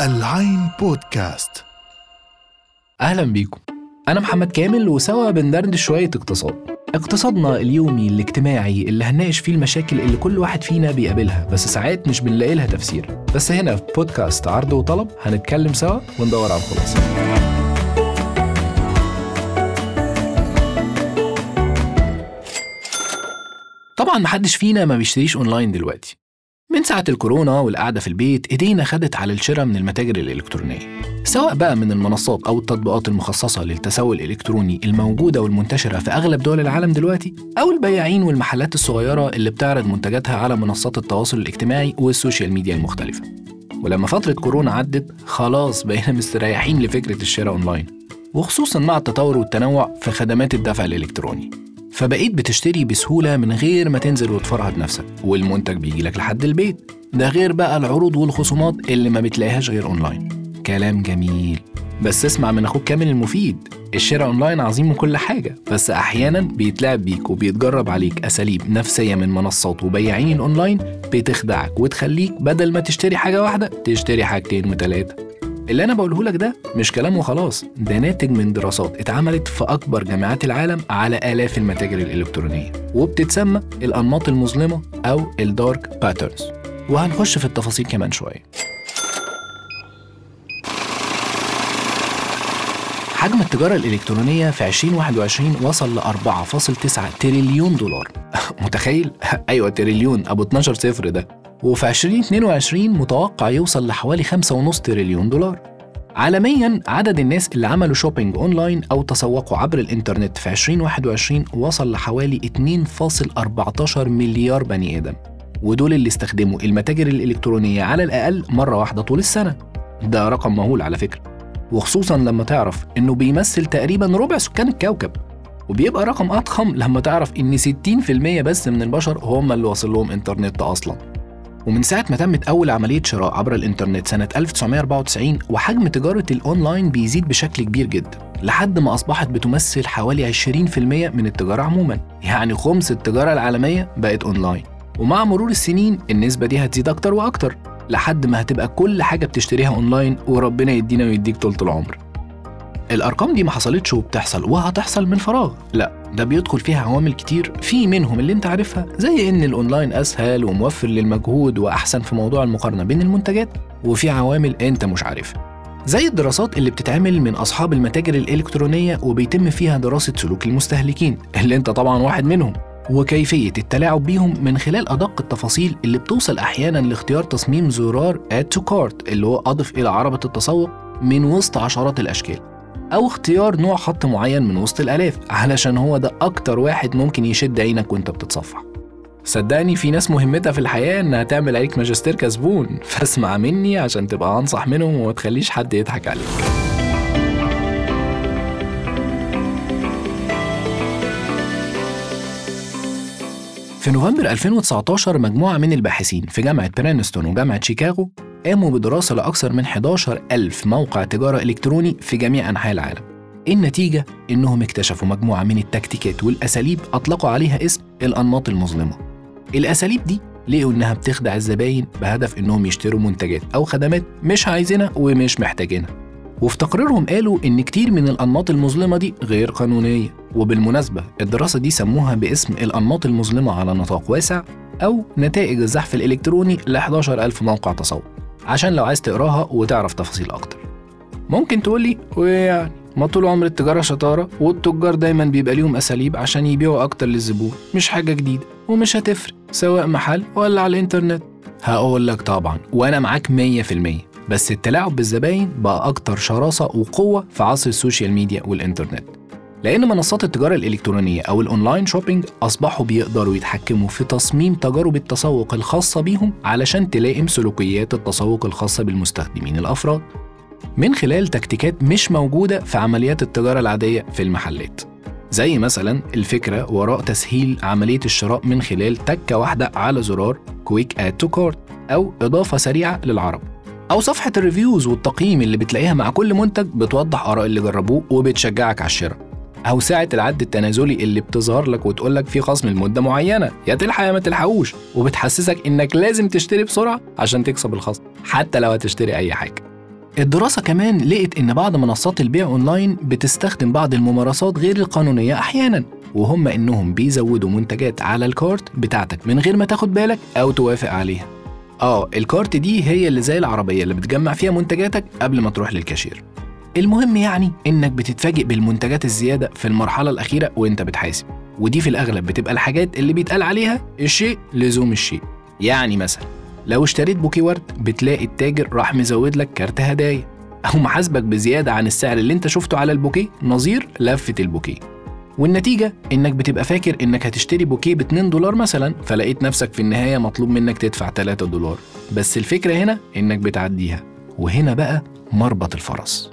العين بودكاست. أهلا بيكم. أنا محمد كامل وسوا بندردش شوية اقتصاد. اقتصادنا اليومي الاجتماعي اللي هنناقش فيه المشاكل اللي كل واحد فينا بيقابلها بس ساعات مش بنلاقي لها تفسير. بس هنا في بودكاست عرض وطلب هنتكلم سوا وندور على الخلاصة. طبعا محدش فينا ما بيشتريش أونلاين دلوقتي. من ساعة الكورونا والقعدة في البيت إيدينا خدت على الشراء من المتاجر الإلكترونية سواء بقى من المنصات أو التطبيقات المخصصة للتسوق الإلكتروني الموجودة والمنتشرة في أغلب دول العالم دلوقتي أو البياعين والمحلات الصغيرة اللي بتعرض منتجاتها على منصات التواصل الاجتماعي وال social media المختلفة. ولما فترة كورونا عدت خلاص بقينا مستريحين لفكرة الشراء أونلاين وخصوصا مع التطور والتنوع في خدمات الدفع الإلكتروني. فبقيت بتشتري بسهولة من غير ما تنزل وتفرهد نفسك. والمنتج بيجي لك لحد البيت. ده غير بقى العروض والخصومات اللي ما بتلاقيهاش غير أونلاين. كلام جميل. بس اسمع من أخوك كامل المفيد. الشراء أونلاين عظيم وكل حاجة. بس أحيانا بيتلعب بيك وبيتجرب عليك أساليب نفسية من منصات وبياعين الاونلاين بتخدعك وتخليك بدل ما تشتري حاجة واحدة تشتري حاجتين وتلاتة. اللي أنا بقوله لك ده مش كلام وخلاص. ده ناتج من دراسات اتعملت في أكبر جامعات العالم على آلاف المتاجر الإلكترونية وبتتسمى الأنماط المظلمة أو ال dark patterns وهنخش في التفاصيل كمان شوية. حجم التجارة الإلكترونية في 2021 وصل ل 4.9 تريليون دولار. متخيل؟ أيوة تريليون أبو 12 صفر ده. وفي 2022 متوقع يوصل لحوالي 5.5 تريليون دولار. عالميا عدد الناس اللي عملوا shopping online أو تسوقوا عبر الإنترنت في 2021 وصل لحوالي 2.14 مليار بني آدم. ودول اللي استخدموا المتاجر الإلكترونية على الأقل مرة واحدة طول السنة. ده رقم مهول على فكرة. وخصوصا لما تعرف إنه بيمثل تقريبا ربع سكان الكوكب. وبيبقى رقم أضخم لما تعرف إن 60% بس من البشر هم اللي واصل لهم إنترنت أصلا. ومن ساعة ما تمت أول عملية شراء عبر الإنترنت سنة 1994 وحجم تجارة الأونلاين بيزيد بشكل كبير جدا لحد ما أصبحت بتمثل حوالي 20% من التجارة عموما. يعني خمس التجارة العالمية بقت أونلاين. ومع مرور السنين النسبة دي هتزيد أكتر وأكتر لحد ما هتبقى كل حاجة بتشتريها أونلاين وربنا يدينا ويديك طولة العمر. الأرقام دي ما حصلتش وبتحصل وهتحصل من فراغ. لا ده بيدخل فيها عوامل كتير. في منهم اللي انت عارفها زي إن الأونلاين أسهل وموفر للمجهود وأحسن في موضوع المقارنة بين المنتجات. وفي عوامل انت مش عارفها. زي الدراسات اللي بتتعمل من أصحاب المتاجر الإلكترونية وبيتم فيها دراسة سلوك المستهلكين اللي انت طبعا واحد منهم. وكيفية التلاعب بيهم من خلال أدق التفاصيل اللي بتوصل أحيانا لاختيار تصميم زرار Add to Cart اللي هو أضف إلى عربة التسوق من وسط عشرات الأشكال. أو اختيار نوع خط معين من وسط الآلاف علشان هو ده أكتر واحد ممكن يشد عينك وأنت بتتصفح. صدقني في ناس مهمتها في الحياة إنها تعمل عليك ماجستير كسبون فاسمع مني عشان تبقى أنصح منهم وما تخليش حد يضحك عليك. في نوفمبر 2019 مجموعة من الباحثين في جامعة برينستون وجامعة شيكاغو قاموا بدراسة لأكثر من 11 ألف موقع تجارة إلكتروني في جميع أنحاء العالم. النتيجة إنهم اكتشفوا مجموعة من التكتيكات والأساليب أطلقوا عليها اسم الأنماط المظلمة. الأساليب دي لقوا إنها بتخدع الزباين بهدف إنهم يشتروا منتجات أو خدمات مش عايزينها ومش محتاجينها. وفي تقريرهم قالوا إن كتير من الأنماط المظلمة دي غير قانونية وبالمناسبة الدراسة دي سموها باسم الأنماط المظلمة على نطاق واسع أو نتائج الزحف الإلكتروني ل 11000 موقع تسوق عشان لو عايز تقراها وتعرف تفاصيل أكتر. ممكن تقولي ويعني ما طول عمر التجارة شطارة والتجار دايما بيبقى ليهم أساليب عشان يبيعوا أكتر للزبون. مش حاجة جديدة ومش هتفرق سواء محل ولا على الإنترنت. هقول لك طبعا وأنا معاك 100% بس التلاعب بالزباين بقى أكتر شراسة وقوة في عصر ال social media والإنترنت. لأن منصات التجارة الإلكترونية أو ال online shopping أصبحوا بيقدروا يتحكموا في تصميم تجارب التسوق الخاصة بيهم علشان تلائم سلوكيات التسوق الخاصة بالمستخدمين الأفراد. من خلال تكتيكات مش موجودة في عمليات التجارة العادية في المحلات. زي مثلا الفكرة وراء تسهيل عملية الشراء من خلال تكة واحدة على زرار quick add to cart أو إضافة سريعة للعربة. أو صفحة ال reviews والتقييم اللي بتلاقيها مع كل منتج بتوضح آراء اللي جربوه وبتشجعك على الشراء. أو ساعة العد التنازلي اللي بتظهر لك وتقول لك في خصم لمدة معينة. يا تلحق يا ما تلحقوش. وبتحسسك إنك لازم تشتري بسرعة عشان تكسب الخصم حتى لو هتشتري أي حاجة. الدراسة كمان لقت إن بعض منصات البيع أونلاين بتستخدم بعض الممارسات غير القانونية أحيانا وهم إنهم بيزودوا منتجات على ال cart بتاعتك من غير ما تاخد بالك أو توافق عليها. آه ال cart دي هي اللي زي العربية اللي بتجمع فيها منتجاتك قبل ما تروح للكاشير. المهم يعني إنك بتتفاجئ بالمنتجات الزيادة في المرحلة الأخيرة وإنت بتحاسب. ودي في الأغلب بتبقى الحاجات اللي بيتقال عليها الشيء لزوم الشيء. يعني مثلا لو اشتريت بوكيه ورد بتلاقي التاجر راح مزود لك كارت هدايا. أو محاسبك بزيادة عن السعر اللي إنت شفته على البوكيه نظير لفة البوكيه. والنتيجة إنك بتبقى فاكر إنك هتشتري بوكيه ب 2 دولار مثلا فلقيت نفسك في النهاية مطلوب منك تدفع 3 دولار. بس الفكرة هنا إنك بتعديها. وهنا بقى مربط الفرس.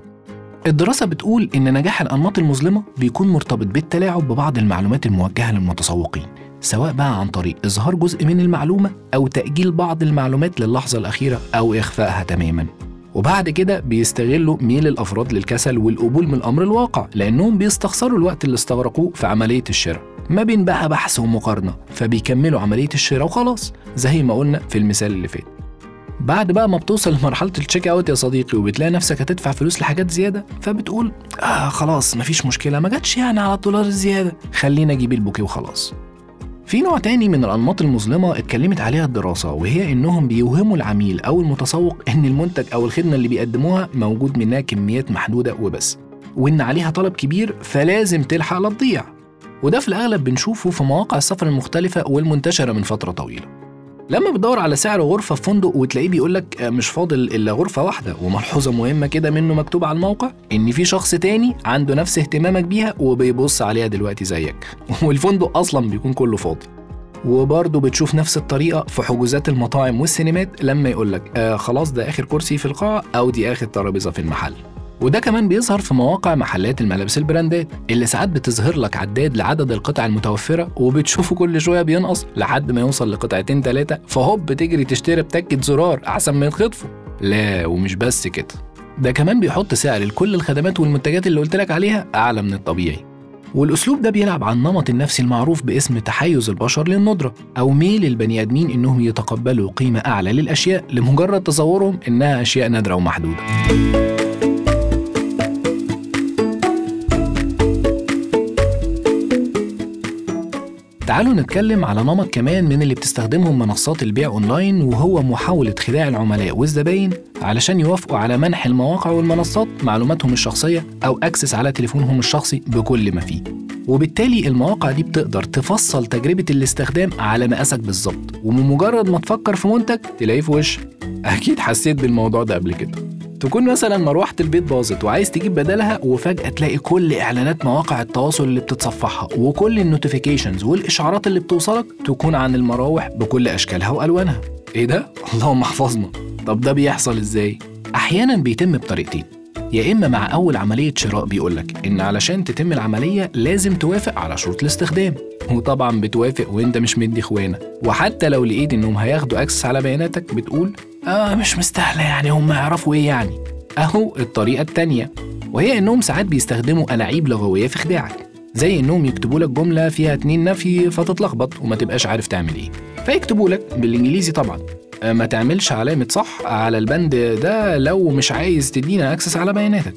الدراسة بتقول إن نجاح الأنماط المظلمة بيكون مرتبط بالتلاعب ببعض المعلومات الموجهة للمتسوقين سواء بقى عن طريق إظهار جزء من المعلومة أو تأجيل بعض المعلومات للحظة الأخيرة أو إخفائها تماماً. وبعد كده بيستغلوا ميل الأفراد للكسل والقبول من الامر الواقع لأنهم بيستخسروا الوقت اللي استغرقوه في عملية الشراء. ما بين بقى بحث ومقارنة فبيكملوا عملية الشراء وخلاص زي ما قلنا في المثال اللي فات. بعد بقى ما بتوصل لمرحلة ال check out يا صديقي وبتلاقي نفسك هتدفع فلوس لحاجات زيادة فبتقول آه خلاص مفيش مشكلة ما جاتش يعني على الدولار الزيادة خلينا أجيب البوكيه وخلاص. في نوع تاني من الأنماط المظلمة اتكلمت عليها الدراسة وهي إنهم بيوهموا العميل أو المتسوق إن المنتج أو الخدمة اللي بيقدموها موجود منها كميات محدودة وبس وإن عليها طلب كبير فلازم تلحق لا تضيع وده في الأغلب بنشوفه في مواقع السفر المختلفة والمنتشرة من فترة طويلة. لما بتدور على سعر غرفة في فندق وتلاقيه بيقول لك مش فاضل إلا غرفة واحدة وملحوظة مهمة كده منه مكتوب على الموقع إن في شخص تاني عنده نفس اهتمامك بيها وبيبص عليها دلوقتي زيك. والفندق أصلا بيكون كله فاضي. وبرضه بتشوف نفس الطريقة في حجوزات المطاعم والسينمات لما يقولك آه خلاص ده آخر كرسي في القاعة أو دي آخر ترابيزة في المحل. وده كمان بيظهر في مواقع محلات الملابس البراندات اللي ساعات بتظهر لك عداد لعدد القطع المتوفرة وبتشوفه كل شوية بينقص لحد ما يوصل لقطعتين تلاتة فهوب بتجري تشتري بتكة زرار أحسن ما يتخطفوا لا ومش بس كده. ده كمان بيحط سعر لكل الخدمات والمنتجات اللي قلت لك عليها أعلى من الطبيعي. والأسلوب ده بيلعب على النمط النفسي المعروف باسم تحيز البشر للندرة أو ميل البني آدمين إنهم يتقبلوا قيمة أعلى للأشياء لمجرد تصورهم إنها أشياء نادرة ومحدودة. تعالوا نتكلم على نمط كمان من اللي بتستخدمهم منصات البيع أونلاين وهو محاولة خداع العملاء والزباين علشان يوافقوا على منح المواقع والمنصات معلوماتهم الشخصية أو أكسس على تليفونهم الشخصي بكل ما فيه. وبالتالي المواقع دي بتقدر تفصل تجربة الاستخدام على مقاسك بالظبط. ومجرد ما تفكر في منتج تلاقيه في وشك. أكيد حسيت بالموضوع ده قبل كده. تكون مثلا مروحة البيت باظت وعايز تجيب بدلها وفجأة تلاقي كل إعلانات مواقع التواصل اللي بتتصفحها وكل النوتيفيكيشنز والإشعارات اللي بتوصلك تكون عن المراوح بكل أشكالها وألوانها. إيه ده؟ اللهم احفظنا. طب ده بيحصل إزاي؟ أحيانا بيتم بطريقتين. يا إما مع أول عملية شراء بيقولك إن علشان تتم العملية لازم توافق على شروط الاستخدام. وطبعا بتوافق وإنت مش مدي خوانة وحتى لو لقيت إنهم هياخدوا أكسس على بياناتك بتقول آه مش مستاهلة يعني هم يعرفوا إيه يعني؟ أهو الطريقة التانية وهي إنهم ساعات بيستخدموا ألاعيب لغوية في خداعك زي إنهم يكتبوا لك جملة فيها اتنين نفي فتتلخبط وما تبقاش عارف تعمل إيه. فيكتبوا لك بالإنجليزي طبعا. ما تعملش علامة صح على البند ده لو مش عايز تدينا access على بياناتك.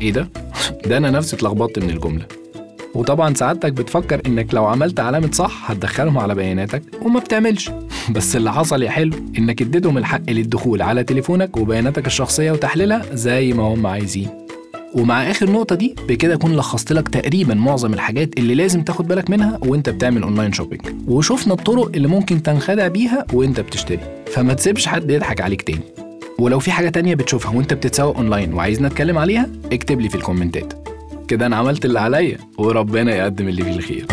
إيه ده؟ ده أنا نفسي اتلخبطت من الجملة. وطبعا سعادتك بتفكر إنك لو عملت علامة صح هتدخلهم على بياناتك وما بتعملش. بس اللي حصل يا حلو إنك اديتهم الحق للدخول على تليفونك وبياناتك الشخصية وتحليلها زي ما هم عايزين. ومع آخر نقطة دي بكده أكون لخصت لك تقريبا معظم الحاجات اللي لازم تاخد بالك منها وأنت بتعمل online shopping وشفنا الطرق اللي ممكن تنخدع بيها وأنت بتشتري. فما تسيبش حد يضحك عليك تاني. ولو في حاجة تانية بتشوفها وأنت بتتسوق أونلاين وعايزنا نتكلم عليها اكتب لي في الكومنتات. كده أنا عملت اللي عليا وربنا يقدم اللي فيه الخير.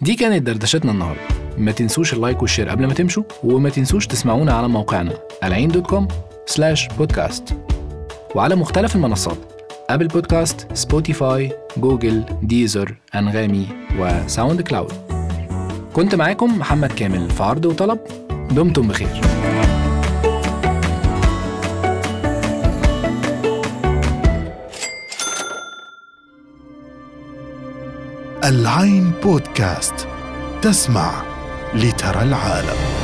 دي كانت دردشتنا النهارده. ما تنسوش ال like وال share قبل ما تمشوا وما تنسوش تسمعونا على موقعنا العين dot com slash podcast وعلى مختلف المنصات Apple Podcast Spotify Google Deezer أنغامي و SoundCloud. كنت معاكم محمد كامل في عرض وطلب. دمتم بخير. العين بودكاست. تسمع لترى العالم.